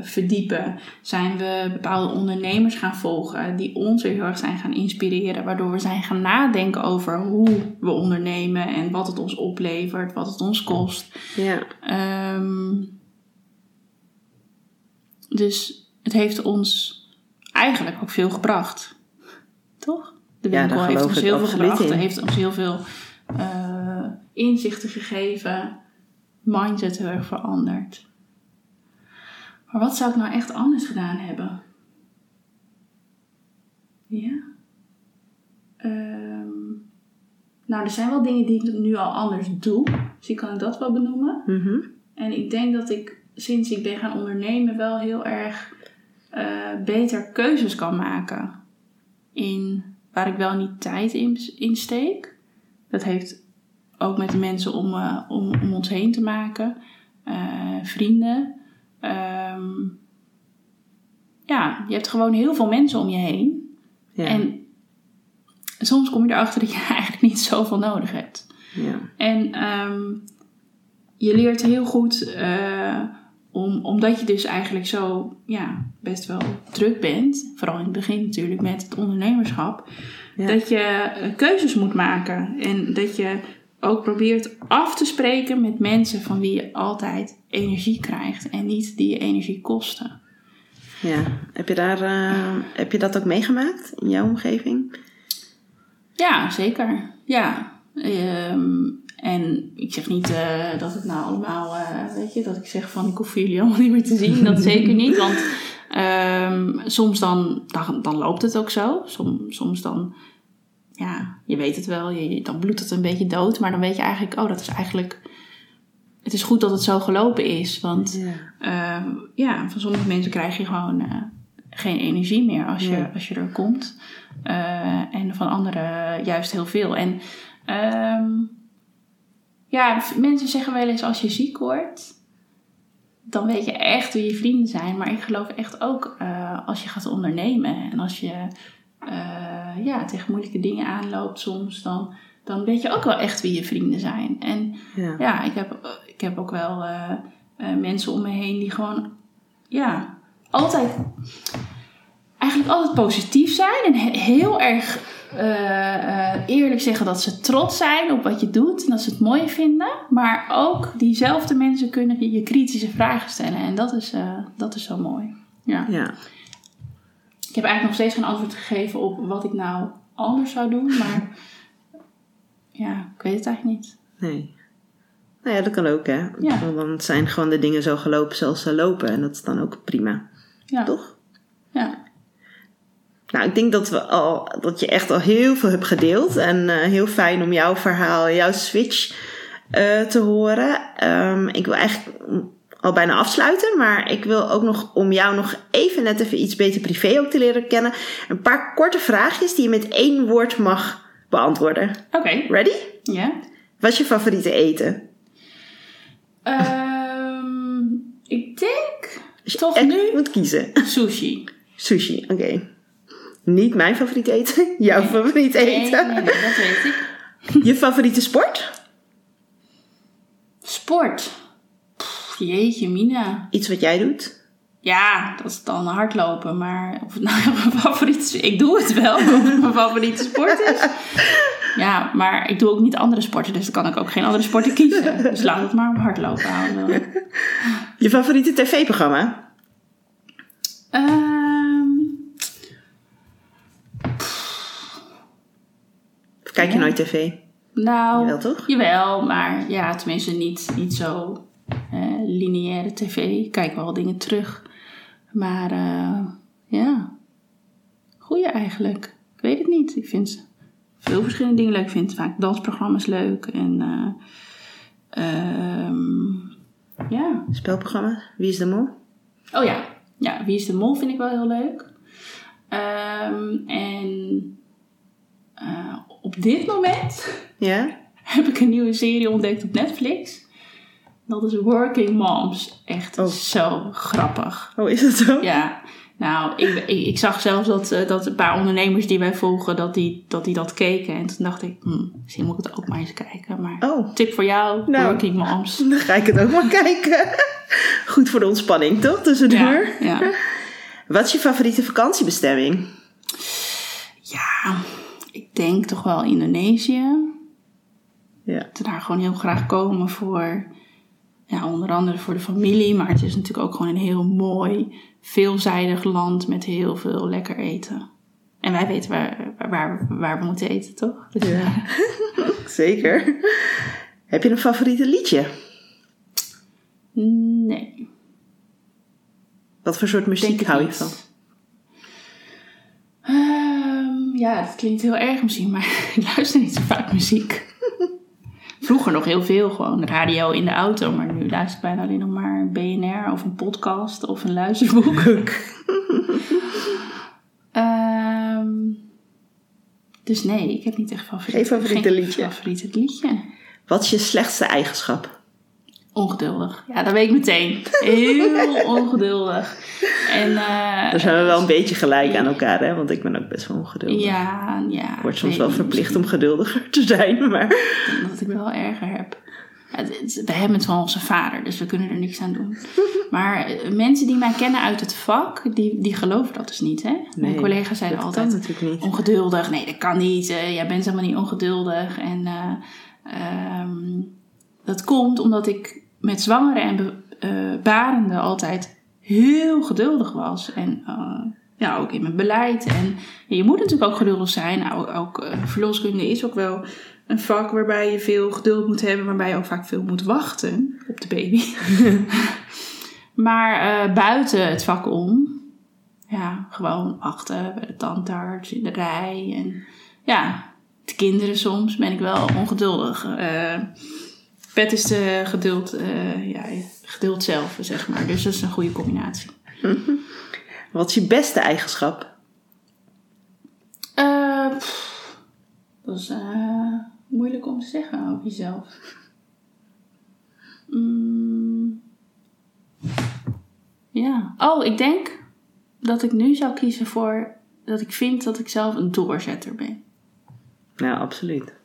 verdiepen. Zijn we bepaalde ondernemers gaan volgen die ons weer heel erg zijn gaan inspireren. Waardoor we zijn gaan nadenken over hoe we ondernemen en wat het ons oplevert, wat het ons kost. Ja, Ehm, dus het heeft ons eigenlijk ook veel gebracht. Toch? De Ja, winkel daar heeft ons heel veel gebracht, in. heeft ons heel veel eh, inzichten gegeven, mindset heel erg veranderd. Maar wat zou ik nou echt anders gedaan hebben? Ja. Ehm, nou, er zijn wel dingen die ik nu al anders doe. Dus ik kan dat wel benoemen. Mhm. En ik denk dat ik sinds ik ben gaan ondernemen wel heel erg eh, beter keuzes kan maken. In waar ik wel niet tijd in, in steek. Dat heeft ook met de mensen om, eh, om, om ons heen te maken. Eh, vrienden. Ehm, ja, je hebt gewoon heel veel mensen om je heen. Ja. En soms kom je erachter dat je eigenlijk niet zoveel nodig hebt. ja. En ehm, je leert heel goed, eh, om, omdat je dus eigenlijk zo ja, best wel druk bent, vooral in het begin natuurlijk met het ondernemerschap, Ja. dat je eh, keuzes moet maken. En dat je ook probeert af te spreken met mensen van wie je altijd energie krijgt en niet die energie kosten. ja. Heb, je daar, eh, heb je dat ook meegemaakt in jouw omgeving? Ja, zeker. Ja. Ehm, en ik zeg niet eh, dat het nou allemaal, eh, weet je, dat ik zeg van ik hoef jullie allemaal niet meer te zien. Dat zeker niet. Want ehm, soms dan, dan, dan loopt het ook zo. Som, soms dan, ja, je weet het wel, je, dan bloedt het een beetje dood. Maar dan weet je eigenlijk, oh, dat is eigenlijk, het is goed dat het zo gelopen is. Want Ja. Ehm, ja, van sommige mensen krijg je gewoon eh, geen energie meer als je, als je er komt. Eh, en van anderen juist heel veel. En ehm, ja, mensen zeggen wel eens als je ziek wordt, dan weet je echt wie je vrienden zijn. Maar ik geloof echt ook eh, als je gaat ondernemen en als je eh, ja, tegen moeilijke dingen aanloopt soms, dan, dan weet je ook wel echt wie je vrienden zijn. En Ja. ja, ik heb, ik heb ook wel eh, eh, mensen om me heen die gewoon, ja, altijd, eigenlijk altijd positief zijn en he- heel erg eh, eerlijk zeggen dat ze trots zijn op wat je doet en dat ze het mooi vinden. Maar ook diezelfde mensen kunnen je, kritische vragen stellen en dat is, dat is zo mooi. Ja. ja. Ik heb eigenlijk nog steeds geen antwoord gegeven op wat ik nou anders zou doen, maar ja, ik weet het eigenlijk niet. Nee. Nou ja, dat kan ook, hè. Ja. Want dan zijn gewoon de dingen zo gelopen zoals ze lopen. En dat is dan ook prima. Ja. Toch? Ja. Nou, ik denk dat, we al, dat je echt al heel veel hebt gedeeld. En eh, heel fijn om jouw verhaal, jouw switch eh, te horen. Ehm, ik wil eigenlijk al bijna afsluiten. Maar ik wil ook nog om jou nog even net even iets beter privé ook te leren kennen. Een paar korte vraagjes die je met één woord mag beantwoorden. Oké. Ready? Ja. Wat is je favoriete eten? Ehm, ik denk je Toch echt nu? moet kiezen. sushi. Sushi, oké. Niet mijn favoriet eten. Jouw favoriet eten. nee, nee, dat weet ik. Je favoriete sport? Sport. Pff, jeetje, Mina. Iets wat jij doet? Ja, dat is dan hardlopen, maar of het nou mijn favoriete... Ik doe het wel, maar of het mijn favoriete sport is. Ja, maar ik doe ook niet andere sporten, dus dan kan ik ook geen andere sporten kiezen. Dus laat het maar op hardlopen houden. Je favoriete tv-programma? Ehm, Of kijk je Ja. nooit tv? nou, Jawel, toch? Jawel, maar ja, tenminste niet, niet zo eh, lineaire tv. Ik kijk wel dingen terug. Maar eh, ja, goeie eigenlijk. Ik weet het niet. Ik vind veel verschillende dingen leuk. Ik vind vaak dansprogramma's leuk. En ehm, ja. Spelprogramma? Wie is de mol? Oh ja. ja, Wie is de Mol vind ik wel heel leuk. Ehm, en eh, op dit moment Ja? heb ik een nieuwe serie ontdekt op Netflix. Dat is Working Moms. Echt Oh. zo grappig. Oh, is het zo? Ja, nou, ik, ik, ik zag zelfs dat, eh, dat een paar ondernemers die wij volgen, dat die dat, die dat keken. En toen dacht ik, hm, misschien moet ik het ook maar eens kijken. Maar Oh, tip voor jou, Nou. Working Moms. dan ga ik het ook maar kijken. Goed voor de ontspanning, toch? Tussendoor. Ja, ja. Wat is je favoriete vakantiebestemming? ja, ik denk toch wel Indonesië. Ja. te daar gewoon heel graag komen voor, ja, onder andere voor de familie. Maar het is natuurlijk ook gewoon een heel mooi, veelzijdig land met heel veel lekker eten. En wij weten waar, waar waar, we moeten eten, toch? Dus, Ja. Zeker. Heb je een favoriete liedje? Nee. Wat voor soort muziek het hou je van? Ehm, ja, dat klinkt heel erg misschien, maar ik luister niet zo vaak muziek. Vroeger nog heel veel, gewoon radio in de auto. Maar nu luister ik bijna alleen nog maar een BNR of een podcast of een luisterboek. Ehm, dus nee, ik heb niet echt favoriet. Geen favoriete liedje? favoriete liedje. Wat is je slechtste eigenschap? Ongeduldig. Ja, dat weet ik meteen. Heel ongeduldig. En, eh, Daar zijn we wel een beetje gelijk aan elkaar, hè? Want ik ben ook best wel ongeduldig. Ja, ja. Ik word soms wel verplicht om geduldiger te zijn, maar... dat ik wel erger heb. We hebben het van onze vader, dus we kunnen er niks aan doen. Maar eh, mensen die mij kennen uit het vak, die, die geloven dat dus niet. Hè? Mijn collega's zeiden dat altijd, kan natuurlijk niet. ongeduldig. Nee, dat kan niet. eh, jij bent helemaal niet ongeduldig. En eh, ehm, dat komt omdat ik met zwangeren en be- barenden altijd heel geduldig was. En eh, ja, ook in mijn beleid. En je moet natuurlijk ook geduldig zijn. Nou, ook eh, verloskunde is ook wel een vak waarbij je veel geduld moet hebben. Waarbij je ook vaak veel moet wachten op de baby. maar buiten het vak om ja, gewoon wachten bij de tandarts in de rij. En ja, de kinderen soms ben ik wel ongeduldig. Pet is de geduld, eh, ja, geduld zelf, zeg maar. Dus dat is een goede combinatie. Wat is je beste eigenschap? Eh, pff, dat is eh, moeilijk om te zeggen over jezelf. Mm, ja. Oh, ik denk dat ik nu zou kiezen voor dat ik vind dat ik zelf een doorzetter ben. Nou, absoluut.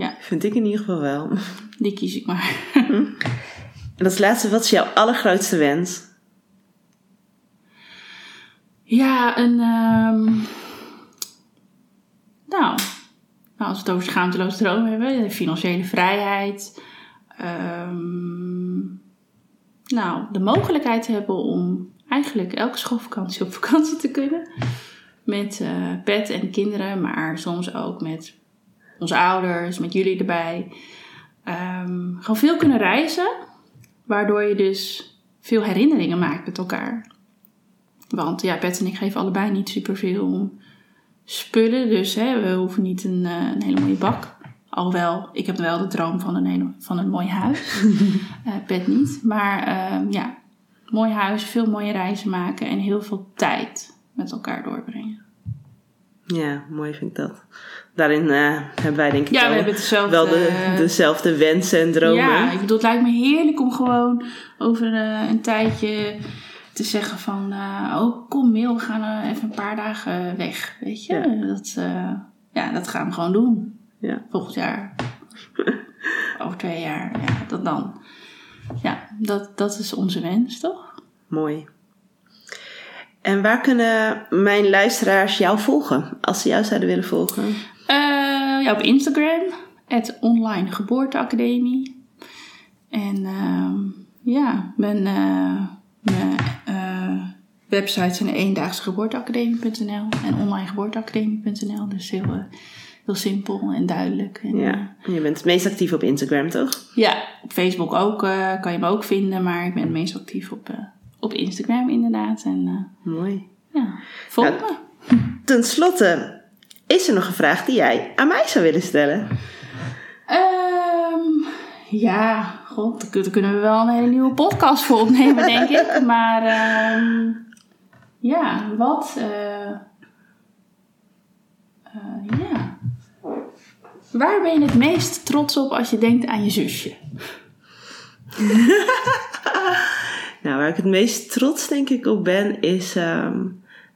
Ja. Vind ik in ieder geval wel. Die kies ik maar. En als laatste, wat is jouw allergrootste wens? Ja, een. ehm, nou, nou, als we het over schaamteloos dromen hebben, de financiële vrijheid. ehm, nou, de mogelijkheid hebben om eigenlijk elke schoolvakantie op vakantie te kunnen. Met eh pet en de kinderen, maar soms ook met onze ouders, met jullie erbij. Ehm, gewoon veel kunnen reizen, waardoor je dus veel herinneringen maakt met elkaar. Want ja, Pet en ik geven allebei niet superveel spullen. Dus hè, we hoeven niet een, eh, een hele mooie bak. Alhoewel, ik heb wel de droom van een, hele, van een mooi huis. Eh Pet niet. Maar ehm, ja, mooi huis, veel mooie reizen maken en heel veel tijd met elkaar doorbrengen. Ja, mooi vind ik dat. Daarin eh, hebben wij denk ik Ja, wel, we hebben hetzelfde. wel de, dezelfde wensen en dromen. Ja, ik bedoel, het lijkt me heerlijk om gewoon over eh, een tijdje te zeggen van... eh, oh, kom Mil, we gaan eh, even een paar dagen weg, weet je. Ja. Dat, eh, ja, dat gaan we gewoon doen. Ja. Volgend jaar. Over twee jaar, ja, dat dan. Ja, dat, dat is onze wens, toch? Mooi. En waar kunnen mijn luisteraars jou volgen? Als ze jou zouden willen volgen. Eh, ja, op Instagram, het online geboorteacademie. En ehm, ja, mijn, eh, mijn eh, websites zijn eendaagse-geboorteacademie.nl en onlinegeboorteacademie.nl. Dus heel, heel simpel en duidelijk. En, Ja. En je bent het meest actief op Instagram, toch? ja, op Facebook ook kan je me ook vinden, maar ik ben het meest actief op, op Instagram inderdaad. En Mooi. ja, volg me. Ten slotte, is er nog een vraag die jij aan mij zou willen stellen? Ehm, ja, god, daar kun- daar kunnen we wel een hele nieuwe podcast voor opnemen, denk ik. Maar ehm, ja, wat? eh, eh, ja. Waar ben je het meest trots op als je denkt aan je zusje? Nou, waar ik het meest trots denk ik op ben, is ehm,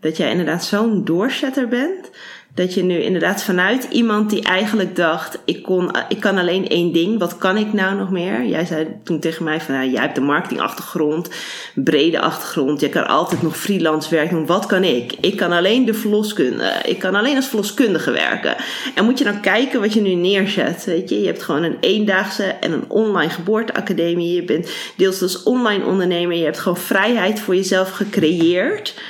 dat jij inderdaad zo'n doorzetter bent. Dat je nu inderdaad vanuit iemand die eigenlijk dacht, ik, kon, ik kan alleen één ding, wat kan ik nou nog meer? Jij zei toen tegen mij van, nou, jij hebt een marketingachtergrond, brede achtergrond, je kan altijd nog freelance werk doen, wat kan ik? Ik kan alleen de verloskunde, ik kan alleen als verloskundige werken. En moet je nou kijken wat je nu neerzet, weet je? Je hebt gewoon een eendaagse en een online geboorteacademie, je bent deels als online ondernemer, je hebt gewoon vrijheid voor jezelf gecreëerd.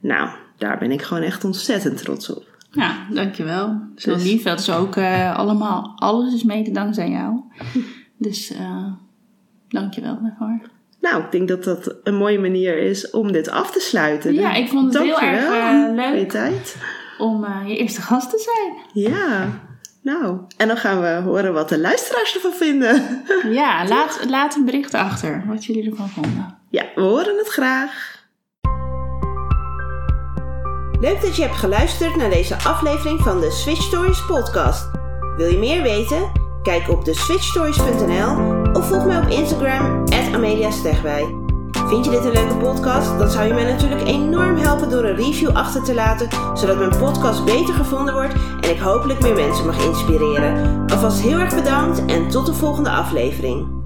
Nou, daar ben ik gewoon echt ontzettend trots op. Ja, dankjewel. Zo Dus- lief. Dat is ook eh, allemaal, alles is mede dankzij jou. Dus eh dankjewel daarvoor. Nou, ik denk dat dat een mooie manier is om dit af te sluiten. Ja, ik vond het heel erg eh, voor je leuk tijd. om je eerste gast te zijn. Ja, nou. En dan gaan we horen wat de luisteraars ervan vinden. Ja, laat, laat een bericht achter wat jullie ervan vonden. Ja, we horen het graag. Leuk dat je hebt geluisterd naar deze aflevering van de Switch Stories podcast. Wil je meer weten? Kijk op de switchstories.nl of volg mij op Instagram Amelia. Vind je dit een leuke podcast? Dan zou je mij natuurlijk enorm helpen door een review achter te laten, zodat mijn podcast beter gevonden wordt en ik hopelijk meer mensen mag inspireren. Alvast heel erg bedankt en tot de volgende aflevering.